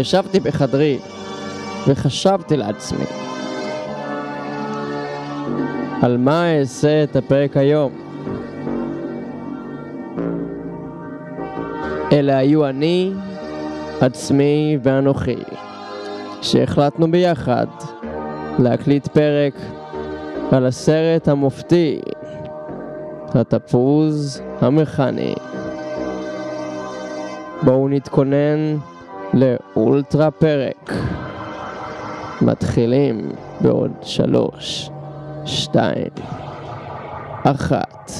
ישבתי בחדרי וחשבתי לעצמי על מה אעשה את הפרק היום. אלה היו אני, עצמי ואנוכי, שהחלטנו ביחד להקליט פרק על הסרט המופתי, התפוז המכני. בואו נתכונן לאולטרה פרק. מתחילים בעוד שלוש, שתיים, אחת.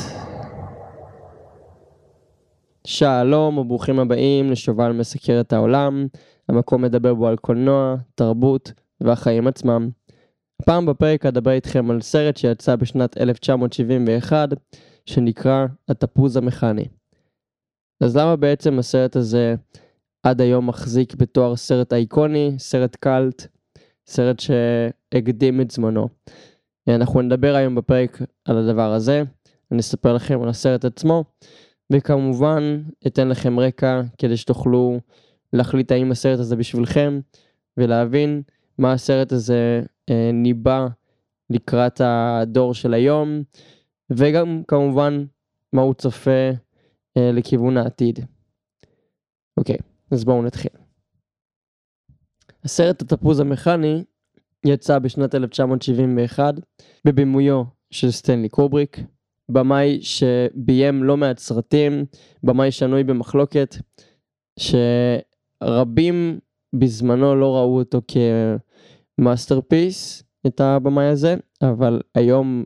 שלום וברוכים הבאים לשובל מסקר את העולם, המקום מדבר בו על קולנוע, תרבות והחיים עצמם. הפעם בפרק אדבר איתכם על סרט שיצא בשנת 1971, שנקרא התפוז המכני. אז למה בעצם הסרט הזה עד היום מחזיק בתואר סרט אייקוני, סרט קאלט, סרט שהקדים את זמנו. אנחנו נדבר היום בפרק על הדבר הזה, אני אספר לכם על הסרט עצמו, וכמובן אתן לכם רקע כדי שתוכלו להחליט האם הסרט הזה בשבילכם, ולהבין מה הסרט הזה אה, ניבא לקראת הדור של היום, וגם כמובן מה הוא צופה אה, לכיוון העתיד. אוקיי, אז בואו נתחיל. הסרט התפוז המכני יצא בשנת 1971 בבימויו של סטנלי קובריק, במאי שביים לא מעט סרטים, במאי שנוי במחלוקת, שרבים בזמנו לא ראו אותו כ masterpiece, את הבמאי הזה, אבל היום,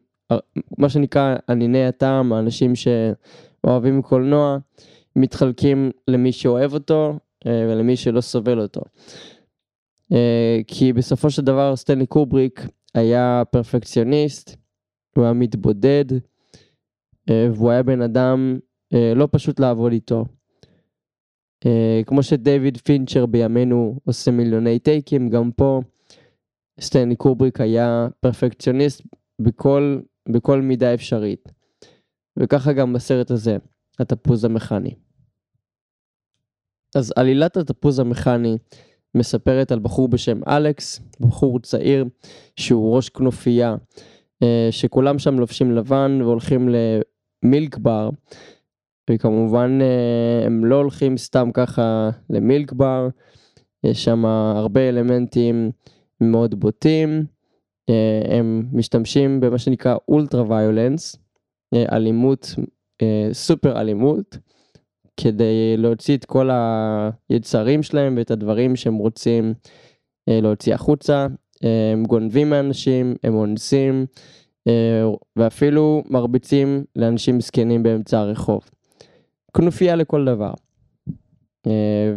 מה שנקרא ענייני הטעם, האנשים שאוהבים קולנוע, מתחלקים למי שאוהב אותו ולמי שלא סובל אותו. אה, כי בסופו של דבר סטנלי קובריק היה פרפקציוניסט, הוא היה מתבודד, אה, והוא היה בן אדם לא פשוט לעבוד איתו. כמו שדייוויד פינצ'ר בימינו עושה מיליוני טייקים, גם פה סטנלי קובריק היה פרפקציוניסט בכל, בכל מידה אפשרית. וככה גם בסרט הזה, התפוז המכני. אז עלילת התפוז המכני מספרת על בחור בשם אלכס, בחור צעיר שהוא ראש כנופיה, אה, שכולם שם לובשים לבן והולכים למילק בר, וכמובן אה, הם לא הולכים סתם ככה למילק בר, יש שם הרבה אלמנטים מאוד בוטים, אה, הם משתמשים במה שנקרא אולטרה ויולנס, אלימות, סופר אלימות. כדי להוציא את כל היצרים שלהם ואת הדברים שהם רוצים אה, להוציא החוצה. אה, הם גונבים מאנשים, הם אונסים, אה, ואפילו מרביצים לאנשים זקנים באמצע הרחוב. כנופיה לכל דבר.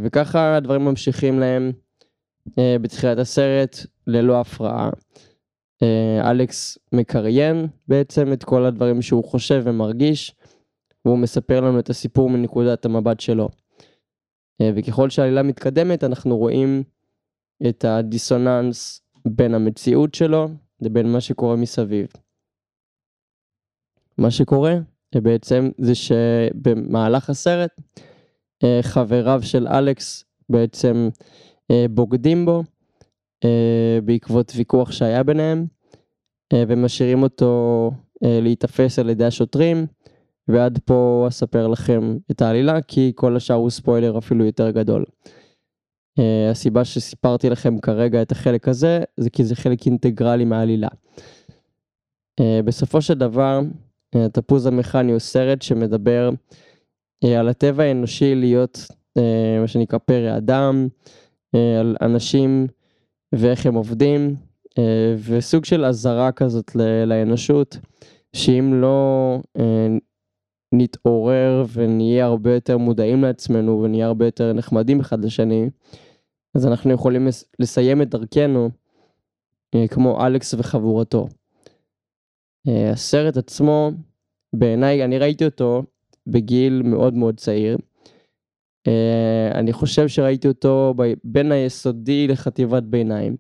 וככה הדברים ממשיכים להם בתחילת הסרט ללא הפרעה. אלכס מקריין בעצם את כל הדברים שהוא חושב ומרגיש, והוא מספר לנו את הסיפור מנקודת המבט שלו. אה, וככל שהעלילה מתקדמת אנחנו רואים את הדיסוננס בין המציאות שלו לבין מה שקורה מסביב. מה שקורה אה, בעצם זה שבמהלך הסרט אה, חבריו של אלכס בעצם בוגדים בו בעקבות ויכוח שהיה ביניהם ומשאירים אותו להיתפס על ידי השוטרים ועד פה אספר לכם את העלילה, כי כל השאר הוא ספוילר אפילו יותר גדול. Uh, הסיבה שסיפרתי לכם כרגע את החלק הזה, זה כי זה חלק אינטגרלי מהעלילה. Uh, בסופו של דבר, uh, תפוז המכני הוא סרט שמדבר uh, על הטבע האנושי להיות uh, מה שנקרא פרא אדם, uh, על אנשים ואיך הם עובדים, uh, וסוג של אזהרה כזאת לאנושות, שאם לא uh, נתעורר ונהיה הרבה יותר מודעים לעצמנו ונהיה הרבה יותר נחמדים אחד לשני, אז אנחנו יכולים לסיים את דרכנו אה, כמו אלכס וחבורתו. אה, הסרט עצמו, בעיניי, אני ראיתי אותו בגיל מאוד מאוד צעיר. אה, אני חושב שראיתי אותו בין היסודי לחטיבת ביניים.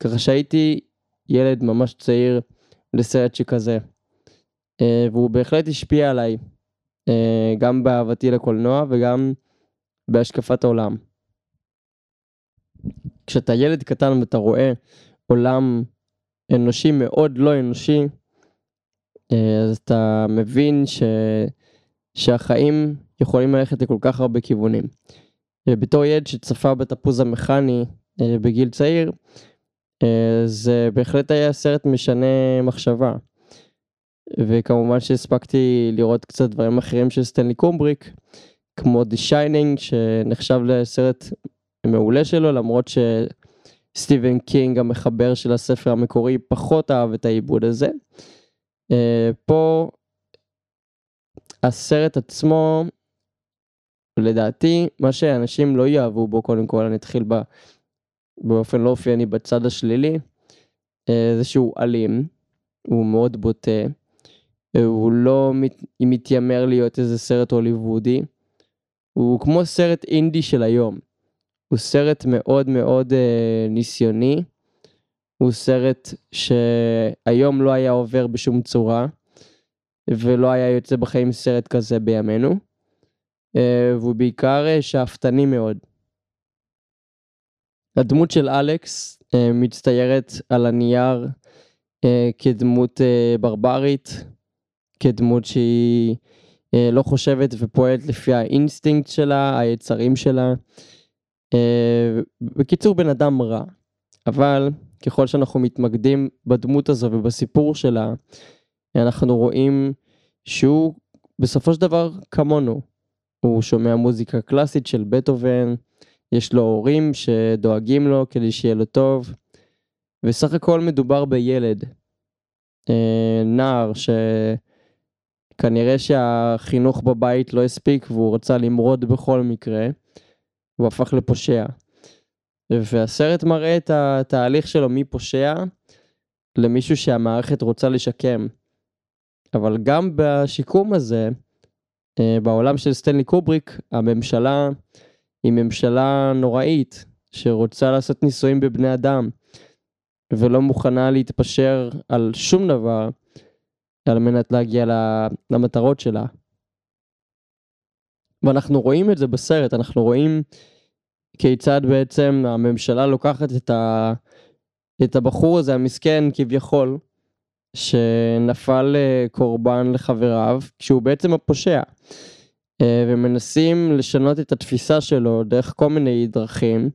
ככה שהייתי ילד ממש צעיר לסרט שכזה. והוא בהחלט השפיע עליי גם באהבתי לקולנוע וגם בהשקפת העולם. כשאתה ילד קטן ואתה רואה עולם אנושי מאוד לא אנושי, אה, אז אתה מבין ש... שהחיים יכולים ללכת לכל כך הרבה כיוונים. ובתור ילד שצפה בתפוז המכני אה, בגיל צעיר, אה, זה בהחלט היה סרט משנה מחשבה. וכמובן שהספקתי לראות קצת דברים אחרים של סטנלי קובריק, כמו The Shining, שנחשב לסרט מעולה שלו, למרות שסטיבן קינג, המחבר של הספר המקורי, פחות אהב את העיבוד הזה. אה, פה הסרט עצמו, לדעתי, מה שאנשים לא יאהבו בו, קודם כל, אני אתחיל ב... באופן לא אופייני בצד השלילי, אה, זה שהוא אלים, הוא מאוד בוטה, הוא לא מת... מתיימר להיות איזה סרט הוליוודי, הוא כמו סרט אינדי של היום. הוא סרט מאוד מאוד אה, ניסיוני, הוא סרט שהיום לא היה עובר בשום צורה, ולא היה יוצא בחיים סרט כזה בימינו, אה, והוא בעיקר אה, שאפתני מאוד. הדמות של אלכס אה, מצטיירת על הנייר אה, כדמות אה, ברברית, כדמות שהיא אה, לא חושבת ופועלת לפי האינסטינקט שלה, היצרים שלה. אה, בקיצור, בן אדם רע. אבל ככל שאנחנו מתמקדים בדמות הזו ובסיפור שלה, אנחנו רואים שהוא בסופו של דבר כמונו. הוא שומע מוזיקה קלאסית של בטהובן, יש לו הורים שדואגים לו כדי שיהיה לו טוב, וסך הכל מדובר בילד, אה, נער שכנראה שהחינוך בבית לא הספיק והוא רצה למרוד בכל מקרה, הוא הפך לפושע. והסרט מראה את התהליך שלו מפושע למישהו שהמערכת רוצה לשקם. אבל גם בשיקום הזה, אה, בעולם של סטנלי קובריק, הממשלה היא ממשלה נוראית, שרוצה לעשות ניסויים בבני אדם, ולא מוכנה להתפשר על שום דבר על מנת להגיע למטרות שלה. ואנחנו רואים את זה בסרט, אנחנו רואים כיצד בעצם הממשלה לוקחת את, ה... את הבחור הזה המסכן כביכול, שנפל אה, קורבן לחבריו, כשהוא בעצם הפושע. אה, ומנסים לשנות את התפיסה שלו דרך כל מיני דרכים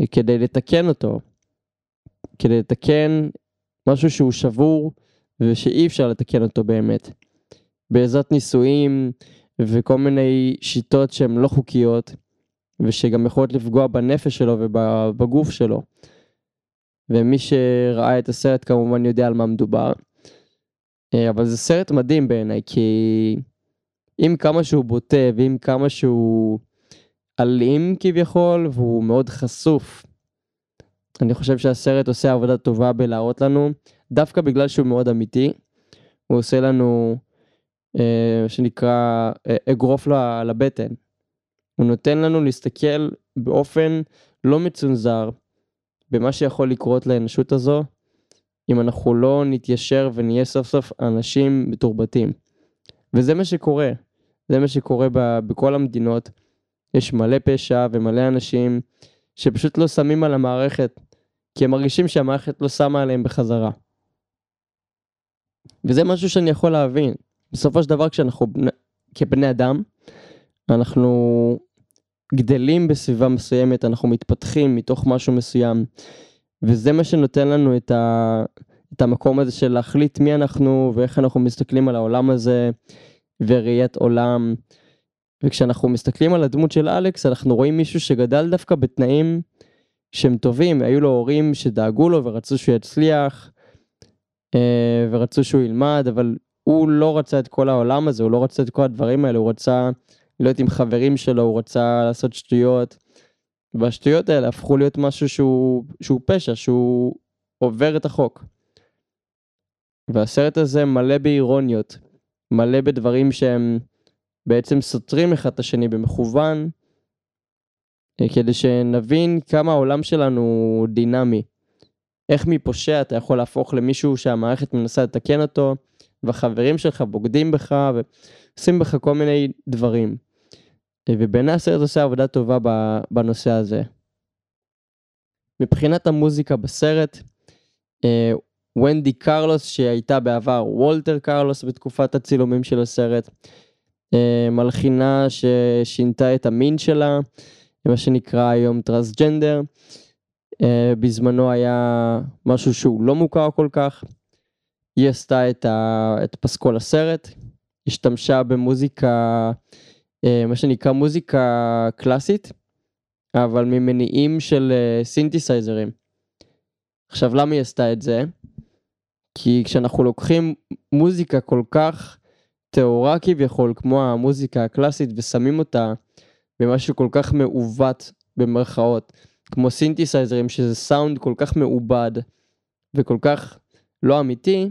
אה, כדי לתקן אותו, כדי לתקן משהו שהוא שבור ושאי אפשר לתקן אותו באמת. בעזרת ניסויים וכל מיני שיטות שהן לא חוקיות ושגם יכולות לפגוע בנפש שלו ובגוף שלו. ומי שראה את הסרט כמובן יודע על מה מדובר. אה, אבל זה סרט מדהים בעיניי כי עם כמה שהוא בוטה ועם כמה שהוא אלים כביכול והוא מאוד חשוף. אני חושב שהסרט עושה עבודה טובה בלהראות לנו, דווקא בגלל שהוא מאוד אמיתי, הוא עושה לנו, אה, שנקרא, אה, אגרוף לבטן. הוא נותן לנו להסתכל באופן לא מצונזר במה שיכול לקרות לאנושות הזו, אם אנחנו לא נתיישר ונהיה סוף סוף אנשים מתורבתים. וזה מה שקורה. זה מה שקורה ב, בכל המדינות. יש מלא פשע ומלא אנשים שפשוט לא שמים על המערכת, כי הם מרגישים שהמערכת לא שמה עליהם בחזרה. וזה משהו שאני יכול להבין. בסופו של דבר כשאנחנו כבני אדם, אנחנו גדלים בסביבה מסוימת, אנחנו מתפתחים מתוך משהו מסוים, וזה מה שנותן לנו את, ה, את המקום הזה של להחליט מי אנחנו ואיך אנחנו מסתכלים על העולם הזה, וראיית עולם. וכשאנחנו מסתכלים על הדמות של אלכס, אנחנו רואים מישהו שגדל דווקא בתנאים שהם טובים, היו לו הורים שדאגו לו ורצו שהוא יצליח, ורצו שהוא ילמד, אבל הוא לא רצה את כל העולם הזה, הוא לא רצה את כל הדברים האלה, הוא רצה להיות עם חברים שלו, הוא רצה לעשות שטויות, והשטויות האלה הפכו להיות משהו שהוא, שהוא פשע, שהוא עובר את החוק. והסרט הזה מלא באירוניות, מלא בדברים שהם בעצם סותרים אחד את השני במכוון, אה, כדי שנבין כמה העולם שלנו דינמי. איך מפושע אתה יכול להפוך למישהו שהמערכת מנסה לתקן אותו, והחברים שלך בוגדים בך ועושים בך כל מיני דברים. ובעיני הסרט עושה עבודה טובה בנושא הזה. מבחינת המוזיקה בסרט, אה, ונדי קרלוס שהייתה בעבר וולטר קרלוס בתקופת הצילומים של הסרט, אה, מלחינה ששינתה את המין שלה, מה שנקרא היום טרנסג'נדר, בזמנו היה משהו שהוא לא מוכר כל כך, היא עשתה את, ה, את פסקול הסרט, השתמשה במוזיקה, מה שנקרא מוזיקה קלאסית, אבל ממניעים של סינתסייזרים. עכשיו למה היא עשתה את זה? כי כשאנחנו לוקחים מוזיקה כל כך טהורה כביכול, כמו המוזיקה הקלאסית, ושמים אותה במשהו כל כך מעוות במרכאות, כמו סינתסייזרים, שזה סאונד כל כך מעובד וכל כך לא אמיתי,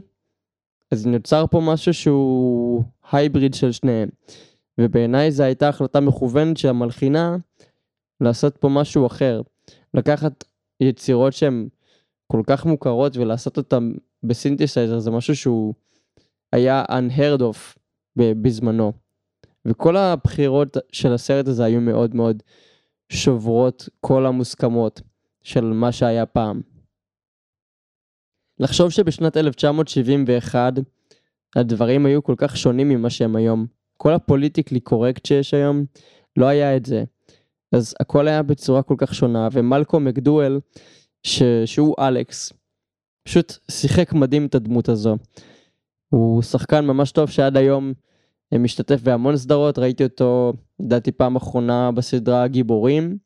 אז נוצר פה משהו שהוא hybrid של שניהם. ובעיניי זו הייתה החלטה מכוונת של המלחינה לעשות פה משהו אחר. לקחת יצירות שהן כל כך מוכרות ולעשות אותן בסינתסייזר זה משהו שהוא היה unheard of בזמנו. וכל הבחירות של הסרט הזה היו מאוד מאוד שוברות כל המוסכמות של מה שהיה פעם. לחשוב שבשנת 1971 הדברים היו כל כך שונים ממה שהם היום. כל הפוליטיקלי קורקט שיש היום, לא היה את זה. אז הכל היה בצורה כל כך שונה, ומלקום מקדואל, ש... שהוא אלכס, פשוט שיחק מדהים את הדמות הזו. הוא שחקן ממש טוב שעד היום אה, משתתף בהמון סדרות, ראיתי אותו, לדעתי פעם אחרונה בסדרה גיבורים,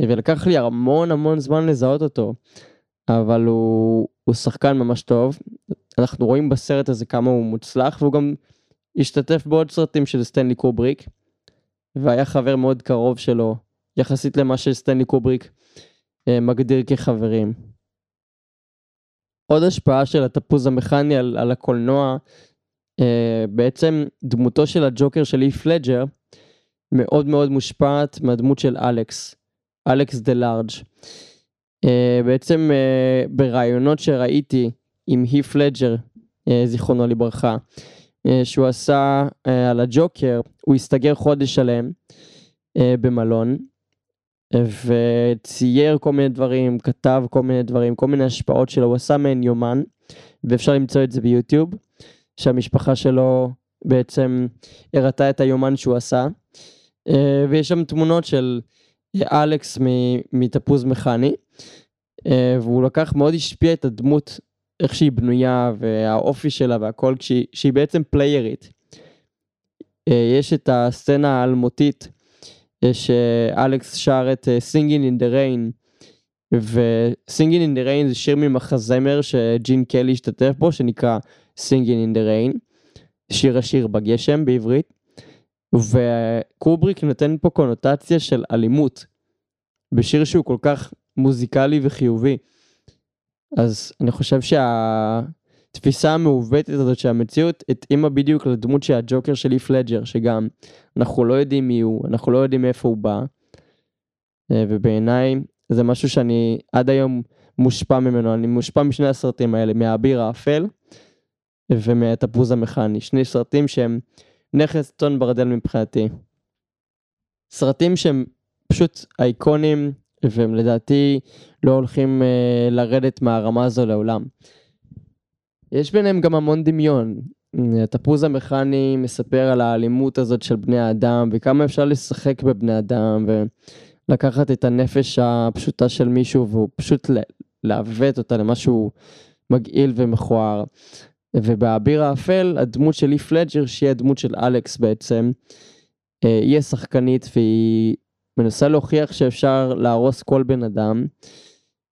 ולקח לי המון המון זמן לזהות אותו, אבל הוא, הוא שחקן ממש טוב. אנחנו רואים בסרט הזה כמה הוא מוצלח, והוא גם השתתף בעוד סרטים של סטנלי קובריק, והיה חבר מאוד קרוב שלו, יחסית למה שסטנלי קובריק אה, מגדיר כחברים. עוד השפעה של התפוז המכני על, על הקולנוע, אה, בעצם דמותו של הג'וקר של אי פלג'ר מאוד מאוד מושפעת מהדמות של אלכס, אלכס דה לארג'. אה, בעצם אה, ברעיונות שראיתי עם אי פלג'ר, אה, זיכרונו לברכה, אה, שהוא עשה אה, על הג'וקר, הוא הסתגר חודש שלם אה, במלון, וצייר כל מיני דברים, כתב כל מיני דברים, כל מיני השפעות שלו, הוא עשה מעין יומן, ואפשר למצוא את זה ביוטיוב, שהמשפחה שלו בעצם הראתה את היומן שהוא עשה, ויש שם תמונות של אלכס מתפוז מכני, אה, והוא לקח, מאוד השפיע את הדמות, איך שהיא בנויה, והאופי שלה והכל, כשהיא, שהיא בעצם פליירית. אה, יש את הסצנה האלמותית, שאלכס שר את אה, Singing in the Rain, ו-Singing in the Rain זה שיר ממחזמר שג'ין קלי השתתף בו, שנקרא Singing in the Rain, שיר השיר בגשם בעברית, וקובריק נותן פה קונוטציה של אלימות, בשיר שהוא כל כך מוזיקלי וחיובי. אז אני חושב שה... התפיסה המעוותת הזאת שהמציאות התאימה בדיוק לדמות של הג'וקר של ליף לג'ר, שגם אנחנו לא יודעים מי הוא, אנחנו לא יודעים מאיפה הוא בא, אה, ובעיניי זה משהו שאני עד היום מושפע ממנו, אני מושפע משני הסרטים האלה, מהאביר האפל ומהתפוז המכני, שני סרטים שהם נכס צאן ברדל מבחינתי. סרטים שהם פשוט אייקונים, והם לדעתי לא הולכים uh, לרדת מהרמה הזו לעולם. יש ביניהם גם המון דמיון. התפוז המכני מספר על האלימות הזאת של בני האדם, וכמה אפשר לשחק בבני אדם, ולקחת את הנפש הפשוטה של מישהו, והוא פשוט לעוות אותה למשהו מגעיל ומכוער. ובאביר האפל, הדמות של ליף לג'ר, שהיא הדמות של אלכס בעצם, אה, היא השחקנית והיא מנסה להוכיח שאפשר להרוס כל בן אדם,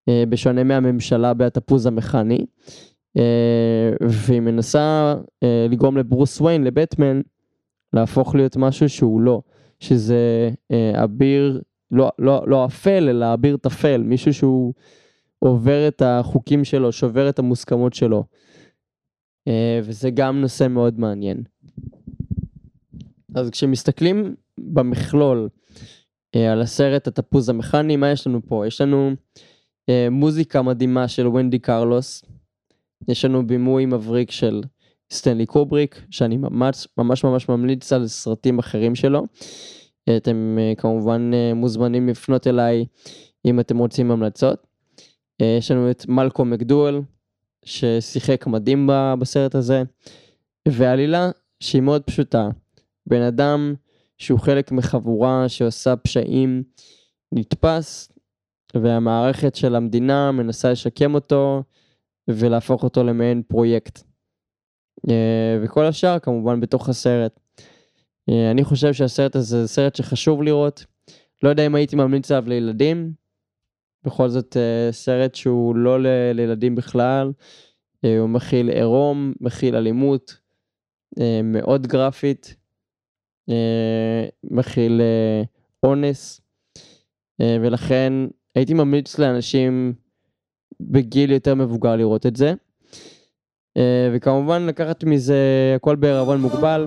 אה, בשונה מהממשלה בהתפוז המכני. אה, והיא מנסה לגרום לברוס ויין, לבטמן, להפוך להיות משהו שהוא לא, שזה אביר, לא, לא, לא אפל, אלא אביר טפל, מישהו שהוא עובר את החוקים שלו, שובר את המוסכמות שלו. וזה גם נושא מאוד מעניין. אז כשמסתכלים במכלול על הסרט התפוז המכני, מה יש לנו פה? יש לנו מוזיקה מדהימה של ונדי קרלוס, יש לנו בימוי מבריק של סטנלי קובריק, שאני ממש ממש ממש ממליץ על סרטים אחרים שלו. אתם כמובן מוזמנים לפנות אליי אם אתם רוצים המלצות. יש לנו את מלקום מקדואל, ששיחק מדהים בסרט הזה, ועלילה שהיא מאוד פשוטה. בן אדם שהוא חלק מחבורה שעושה פשעים נתפס, והמערכת של המדינה מנסה לשקם אותו ולהפוך אותו למעין פרויקט. אה, וכל השאר כמובן בתוך הסרט. אה, אני חושב שהסרט הזה זה סרט שחשוב לראות. לא יודע אם הייתי ממליץ עליו לילדים, בכל זאת אה, סרט שהוא לא לילדים בכלל, אה, הוא מכיל עירום, מכיל אלימות, אה, מאוד גרפית, מכיל אונס, ולכן הייתי ממליץ לאנשים בגיל יותר מבוגר לראות את זה. וכמובן לקחת מזה הכל בערבון מוגבל,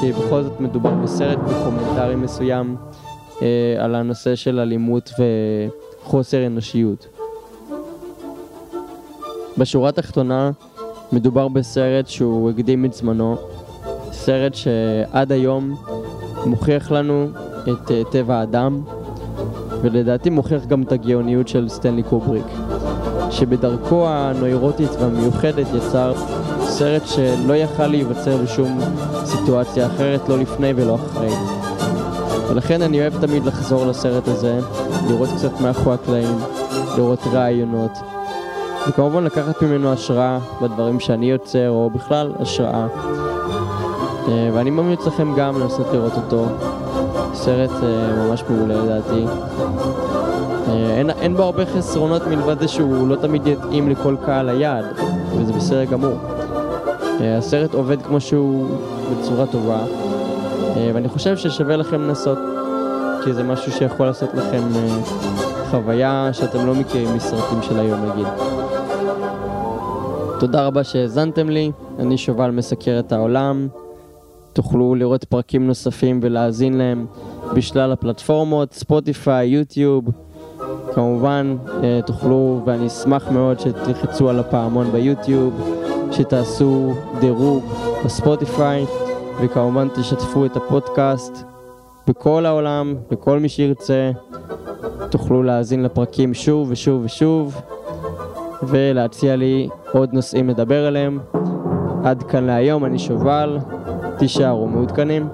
כי בכל זאת מדובר בסרט בקומנטרי מסוים על הנושא של אלימות ו... חוסר אנושיות. בשורה התחתונה, מדובר בסרט שהוא הקדים את זמנו, סרט שעד היום מוכיח לנו את uh, טבע האדם, ולדעתי מוכיח גם את הגאוניות של סטנלי קובריק, שבדרכו הנוירוטית והמיוחדת יצר סרט שלא יכל להיווצר בשום סיטואציה אחרת, לא לפני ולא אחרי. ולכן אני אוהב תמיד לחזור לסרט הזה, לראות קצת מאחורי הקלעים, לראות רעיונות, וכמובן לקחת ממנו השראה בדברים שאני יוצר, או בכלל השראה. אה, ואני ממליץ לכם גם לנסות לראות אותו. סרט אה, ממש מעולה לדעתי. אה, אין, אין בו הרבה חסרונות מלבד זה שהוא לא תמיד יתאים לכל קהל היעד, וזה בסדר גמור. הסרט עובד כמו שהוא בצורה טובה, ואני חושב ששווה לכם לנסות. כי זה משהו שיכול לעשות לכם אה, חוויה שאתם לא מכירים מסרטים של היום נגיד. תודה רבה שהאזנתם לי, אני שובל מסקר את העולם. תוכלו לראות פרקים נוספים ולהאזין להם בשלל הפלטפורמות, ספוטיפיי, יוטיוב. כמובן, אה, תוכלו, ואני אשמח מאוד שתלחצו על הפעמון ביוטיוב, שתעשו דירוג בספוטיפיי, וכמובן תשתפו את הפודקאסט בכל העולם, לכל מי שירצה, תוכלו להאזין לפרקים שוב ושוב ושוב, ולהציע לי עוד נושאים לדבר עליהם. עד כאן להיום, אני שובל, תישארו מעודכנים.